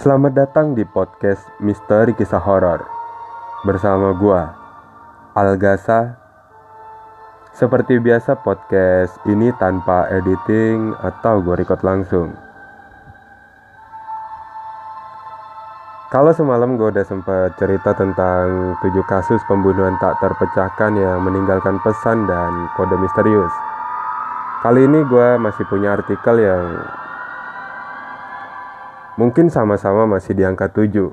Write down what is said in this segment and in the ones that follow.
Selamat datang di podcast Misteri Kisah Horor bersama gua Algasa. Seperti biasa podcast ini tanpa editing atau gue record langsung. Kalau semalam gue udah sempat cerita tentang tujuh kasus pembunuhan tak terpecahkan yang meninggalkan pesan dan kode misterius. Kali ini gue masih punya artikel yang mungkin sama-sama masih di angka 7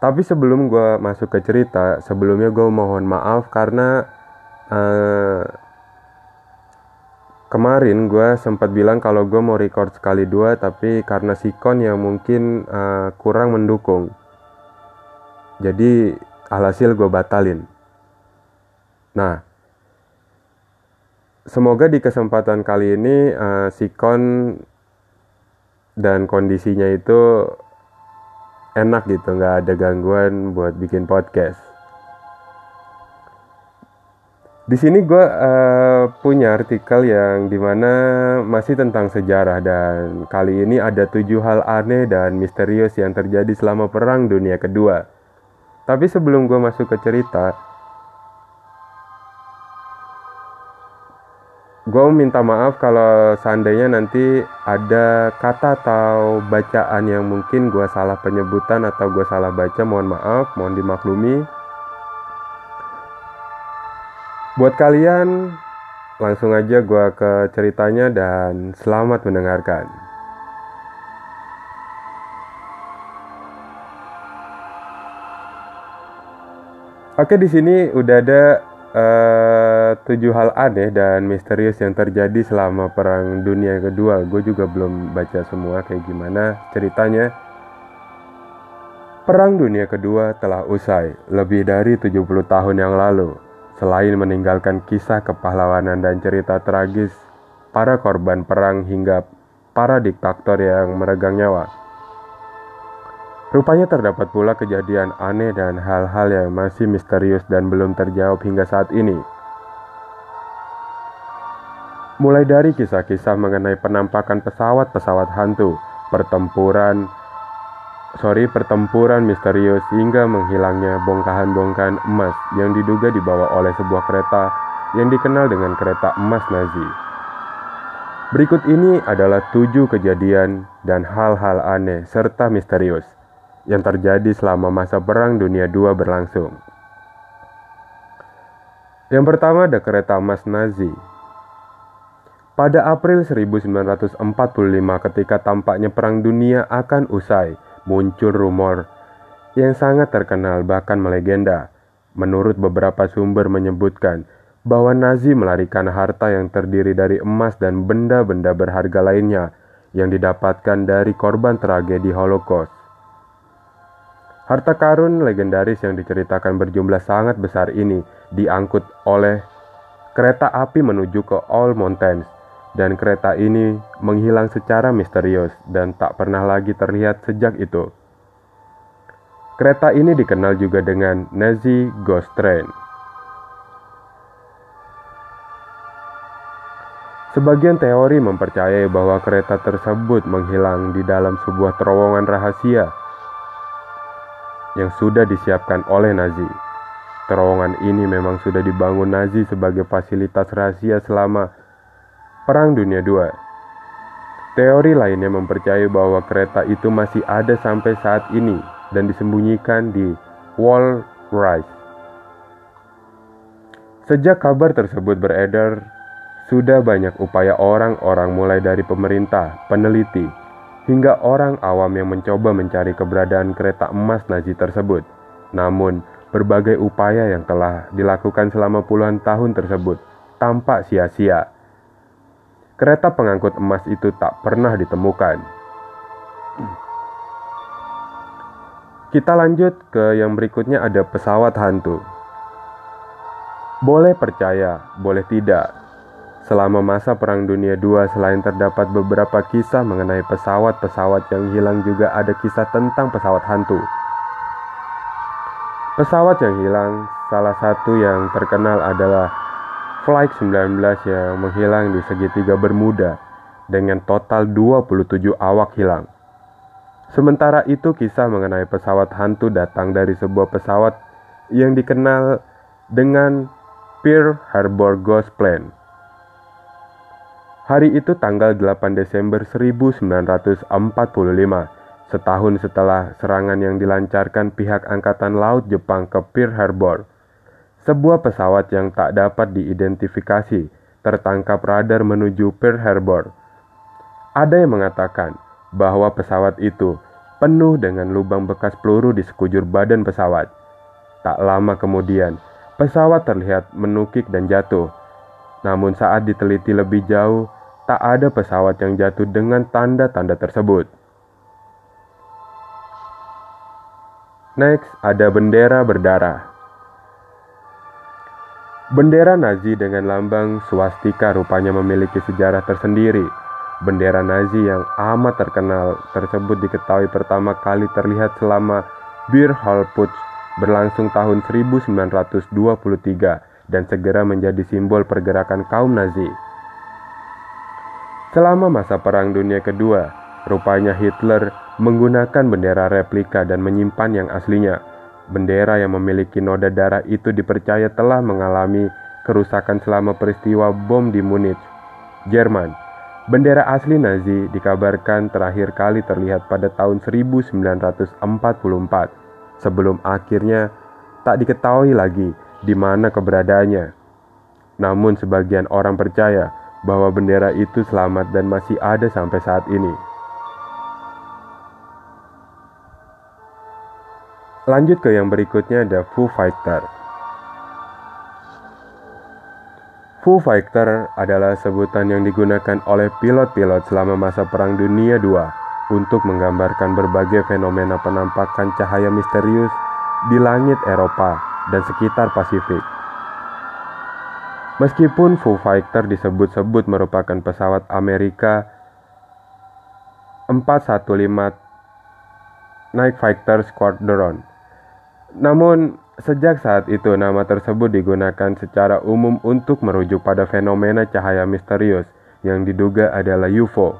tapi sebelum gue masuk ke cerita sebelumnya gue mohon maaf karena uh, kemarin gue sempat bilang kalau gue mau record sekali dua tapi karena sikon yang mungkin uh, kurang mendukung. Jadi alhasil gue batalin. Nah semoga di kesempatan kali ini uh, sikon dan kondisinya itu enak gitu nggak ada gangguan buat bikin podcast. Di sini gue uh, punya artikel yang di mana masih tentang sejarah dan kali ini ada tujuh hal aneh dan misterius yang terjadi selama perang dunia kedua. Tapi sebelum gue masuk ke cerita gue minta maaf kalau seandainya nanti ada kata atau bacaan yang mungkin gue salah penyebutan atau gue salah baca mohon maaf mohon dimaklumi. Buat kalian langsung aja gue ke ceritanya dan selamat mendengarkan. Oke di sini udah ada uh, tujuh hal aneh dan misterius yang terjadi selama perang dunia kedua. Gue juga belum baca semua kayak gimana ceritanya. Perang dunia kedua telah usai lebih dari 70 tahun yang lalu. Selain meninggalkan kisah kepahlawanan dan cerita tragis para korban perang hingga para diktator yang meregang nyawa. Rupanya terdapat pula kejadian aneh dan hal-hal yang masih misterius dan belum terjawab hingga saat ini. Mulai dari kisah-kisah mengenai penampakan pesawat-pesawat hantu, pertempuran, sorry, pertempuran misterius hingga menghilangnya bongkahan-bongkahan emas yang diduga dibawa oleh sebuah kereta yang dikenal dengan kereta emas Nazi. Berikut ini adalah tujuh kejadian dan hal-hal aneh serta misterius yang terjadi selama masa Perang Dunia II berlangsung. Yang pertama ada kereta emas Nazi. Pada April 1945 ketika tampaknya Perang Dunia akan usai, muncul rumor yang sangat terkenal bahkan melegenda. Menurut beberapa sumber menyebutkan bahwa Nazi melarikan harta yang terdiri dari emas dan benda-benda berharga lainnya yang didapatkan dari korban tragedi Holocaust. Harta karun legendaris yang diceritakan berjumlah sangat besar ini diangkut oleh kereta api menuju ke All Mountains dan kereta ini menghilang secara misterius dan tak pernah lagi terlihat sejak itu. Kereta ini dikenal juga dengan Nazi Ghost Train. Sebagian teori mempercayai bahwa kereta tersebut menghilang di dalam sebuah terowongan rahasia yang sudah disiapkan oleh Nazi. Terowongan ini memang sudah dibangun Nazi sebagai fasilitas rahasia selama Perang Dunia II. Teori lainnya mempercayai bahwa kereta itu masih ada sampai saat ini dan disembunyikan di Wall Rise. Sejak kabar tersebut beredar, sudah banyak upaya orang-orang mulai dari pemerintah, peneliti, hingga orang awam yang mencoba mencari keberadaan kereta emas Nazi tersebut. Namun, berbagai upaya yang telah dilakukan selama puluhan tahun tersebut tampak sia-sia. Kereta pengangkut emas itu tak pernah ditemukan. Kita lanjut ke yang berikutnya ada pesawat hantu. Boleh percaya, boleh tidak, Selama masa Perang Dunia II, selain terdapat beberapa kisah mengenai pesawat-pesawat yang hilang, juga ada kisah tentang pesawat hantu. Pesawat yang hilang, salah satu yang terkenal adalah Flight 19 yang menghilang di segitiga Bermuda dengan total 27 awak hilang. Sementara itu kisah mengenai pesawat hantu datang dari sebuah pesawat yang dikenal dengan Pearl Harbor Ghost Plane. Hari itu tanggal 8 Desember 1945, setahun setelah serangan yang dilancarkan pihak Angkatan Laut Jepang ke Pearl Harbor. Sebuah pesawat yang tak dapat diidentifikasi tertangkap radar menuju Pearl Harbor. Ada yang mengatakan bahwa pesawat itu penuh dengan lubang bekas peluru di sekujur badan pesawat. Tak lama kemudian, pesawat terlihat menukik dan jatuh. Namun saat diteliti lebih jauh, tak ada pesawat yang jatuh dengan tanda-tanda tersebut. Next, ada bendera berdarah. Bendera Nazi dengan lambang swastika rupanya memiliki sejarah tersendiri. Bendera Nazi yang amat terkenal tersebut diketahui pertama kali terlihat selama Bir Putsch berlangsung tahun 1923 dan segera menjadi simbol pergerakan kaum Nazi. Selama masa Perang Dunia Kedua, rupanya Hitler menggunakan bendera replika dan menyimpan yang aslinya. Bendera yang memiliki noda darah itu dipercaya telah mengalami kerusakan selama peristiwa bom di Munich, Jerman Bendera asli Nazi dikabarkan terakhir kali terlihat pada tahun 1944 sebelum akhirnya tak diketahui lagi di mana keberadaannya. Namun sebagian orang percaya bahwa bendera itu selamat dan masih ada sampai saat ini. Lanjut ke yang berikutnya ada Foo Fighter. Foo Fighter adalah sebutan yang digunakan oleh pilot-pilot selama masa Perang Dunia II untuk menggambarkan berbagai fenomena penampakan cahaya misterius di langit Eropa dan sekitar Pasifik. Meskipun Foo Fighter disebut-sebut merupakan pesawat Amerika 415 Night Fighter Squadron, namun Sejak saat itu, nama tersebut digunakan secara umum untuk merujuk pada fenomena cahaya misterius yang diduga adalah UFO.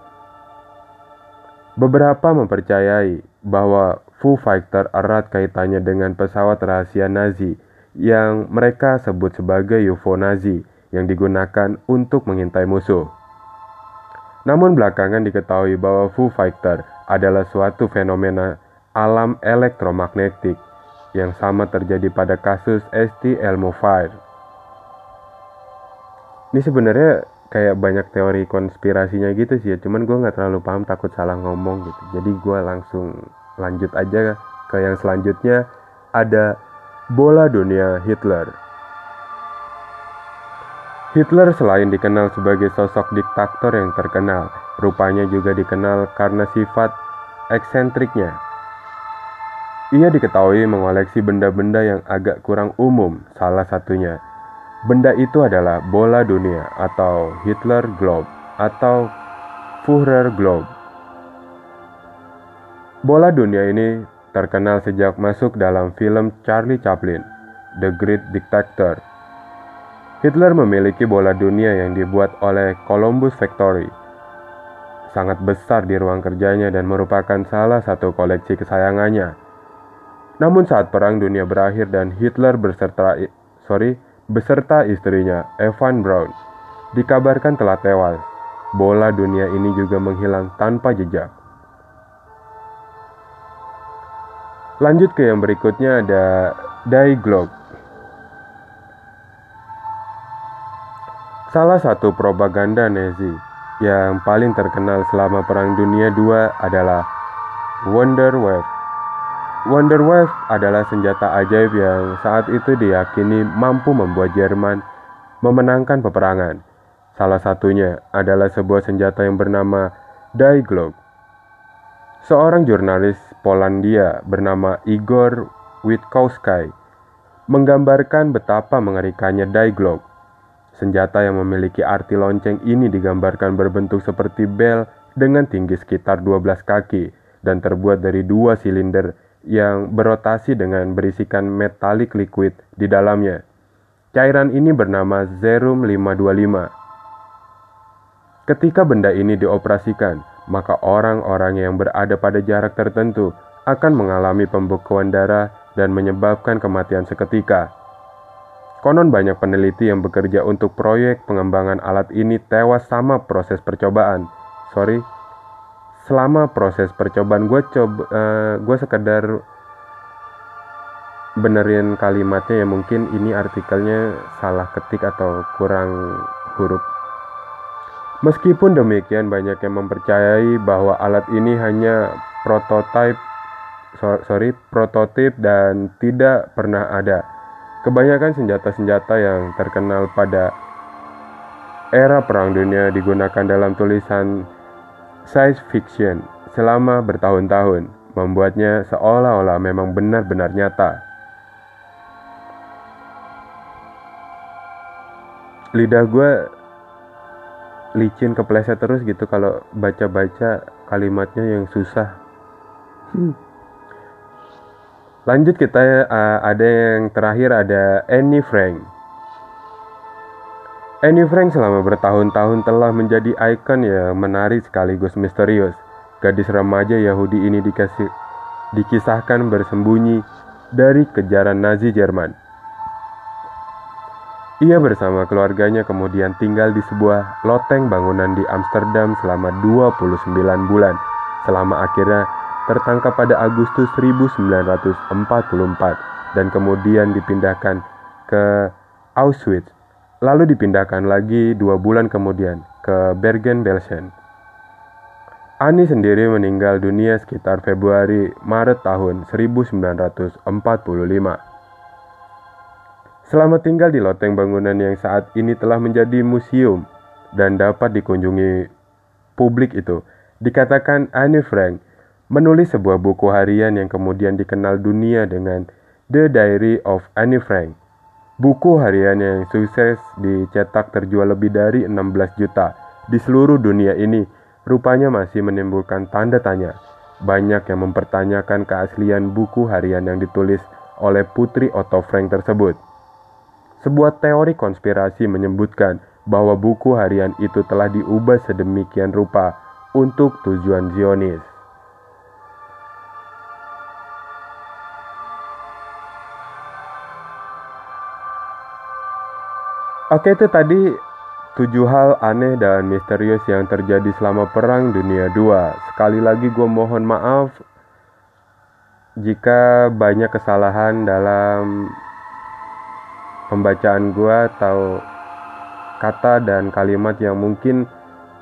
Beberapa mempercayai bahwa Foo Fighter erat kaitannya dengan pesawat rahasia Nazi yang mereka sebut sebagai UFO Nazi yang digunakan untuk mengintai musuh. Namun belakangan diketahui bahwa Foo Fighter adalah suatu fenomena alam elektromagnetik yang sama terjadi pada kasus ST Elmo Fire. Ini sebenarnya kayak banyak teori konspirasinya gitu sih ya, cuman gue nggak terlalu paham takut salah ngomong gitu. Jadi gue langsung lanjut aja ke yang selanjutnya ada bola dunia Hitler. Hitler selain dikenal sebagai sosok diktator yang terkenal, rupanya juga dikenal karena sifat eksentriknya ia diketahui mengoleksi benda-benda yang agak kurang umum, salah satunya. Benda itu adalah bola dunia atau Hitler Globe atau Führer Globe. Bola dunia ini terkenal sejak masuk dalam film Charlie Chaplin, The Great Dictator. Hitler memiliki bola dunia yang dibuat oleh Columbus Factory. Sangat besar di ruang kerjanya dan merupakan salah satu koleksi kesayangannya namun saat Perang Dunia berakhir dan Hitler beserta sorry, beserta istrinya Evan Braun dikabarkan telah tewas, bola dunia ini juga menghilang tanpa jejak. Lanjut ke yang berikutnya ada Die Globe. Salah satu propaganda Nazi yang paling terkenal selama Perang Dunia II adalah Wonder Wave adalah senjata ajaib yang saat itu diyakini mampu membuat Jerman memenangkan peperangan. Salah satunya adalah sebuah senjata yang bernama Die Globe. Seorang jurnalis Polandia bernama Igor Witkowski menggambarkan betapa mengerikannya Die Globe. Senjata yang memiliki arti lonceng ini digambarkan berbentuk seperti bel dengan tinggi sekitar 12 kaki dan terbuat dari dua silinder yang berotasi dengan berisikan metalik liquid di dalamnya. Cairan ini bernama Zerum 525. Ketika benda ini dioperasikan, maka orang-orang yang berada pada jarak tertentu akan mengalami pembekuan darah dan menyebabkan kematian seketika. Konon banyak peneliti yang bekerja untuk proyek pengembangan alat ini tewas sama proses percobaan. Sorry, selama proses percobaan gue coba, uh, gue sekedar benerin kalimatnya ya mungkin ini artikelnya salah ketik atau kurang huruf. Meskipun demikian banyak yang mempercayai bahwa alat ini hanya prototipe sorry prototip dan tidak pernah ada Kebanyakan senjata-senjata yang terkenal pada era Perang Dunia digunakan dalam tulisan science fiction selama bertahun-tahun, membuatnya seolah-olah memang benar-benar nyata. Lidah gue licin kepleset terus gitu kalau baca-baca kalimatnya yang susah. Hmm. Lanjut kita uh, ada yang terakhir ada Annie Frank. Annie Frank selama bertahun-tahun telah menjadi ikon yang menarik sekaligus misterius. Gadis remaja Yahudi ini dikasih, dikisahkan bersembunyi dari kejaran Nazi Jerman. Ia bersama keluarganya kemudian tinggal di sebuah loteng bangunan di Amsterdam selama 29 bulan, selama akhirnya tertangkap pada Agustus 1944 dan kemudian dipindahkan ke Auschwitz, lalu dipindahkan lagi dua bulan kemudian ke Bergen-Belsen. Ani sendiri meninggal dunia sekitar Februari-Maret tahun 1945. Selama tinggal di loteng bangunan yang saat ini telah menjadi museum dan dapat dikunjungi publik itu, dikatakan Anne Frank menulis sebuah buku harian yang kemudian dikenal dunia dengan The Diary of Annie Frank. Buku harian yang sukses dicetak terjual lebih dari 16 juta di seluruh dunia ini rupanya masih menimbulkan tanda tanya. Banyak yang mempertanyakan keaslian buku harian yang ditulis oleh putri Otto Frank tersebut. Sebuah teori konspirasi menyebutkan bahwa buku harian itu telah diubah sedemikian rupa untuk tujuan Zionis. Oke itu tadi tujuh hal aneh dan misterius yang terjadi selama Perang Dunia II. Sekali lagi gue mohon maaf jika banyak kesalahan dalam pembacaan gue atau kata dan kalimat yang mungkin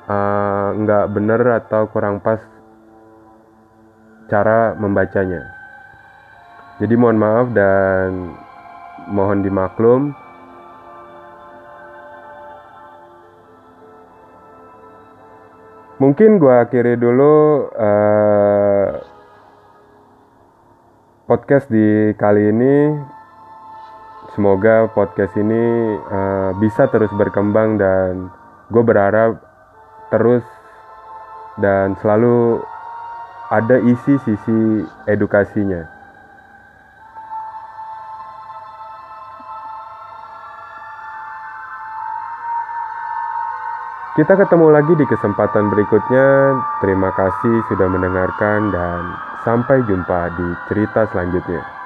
uh, nggak bener atau kurang pas cara membacanya. Jadi mohon maaf dan mohon dimaklum. Mungkin gue akhiri dulu uh, podcast di kali ini. Semoga podcast ini uh, bisa terus berkembang dan gue berharap terus dan selalu ada isi sisi edukasinya. Kita ketemu lagi di kesempatan berikutnya. Terima kasih sudah mendengarkan, dan sampai jumpa di cerita selanjutnya.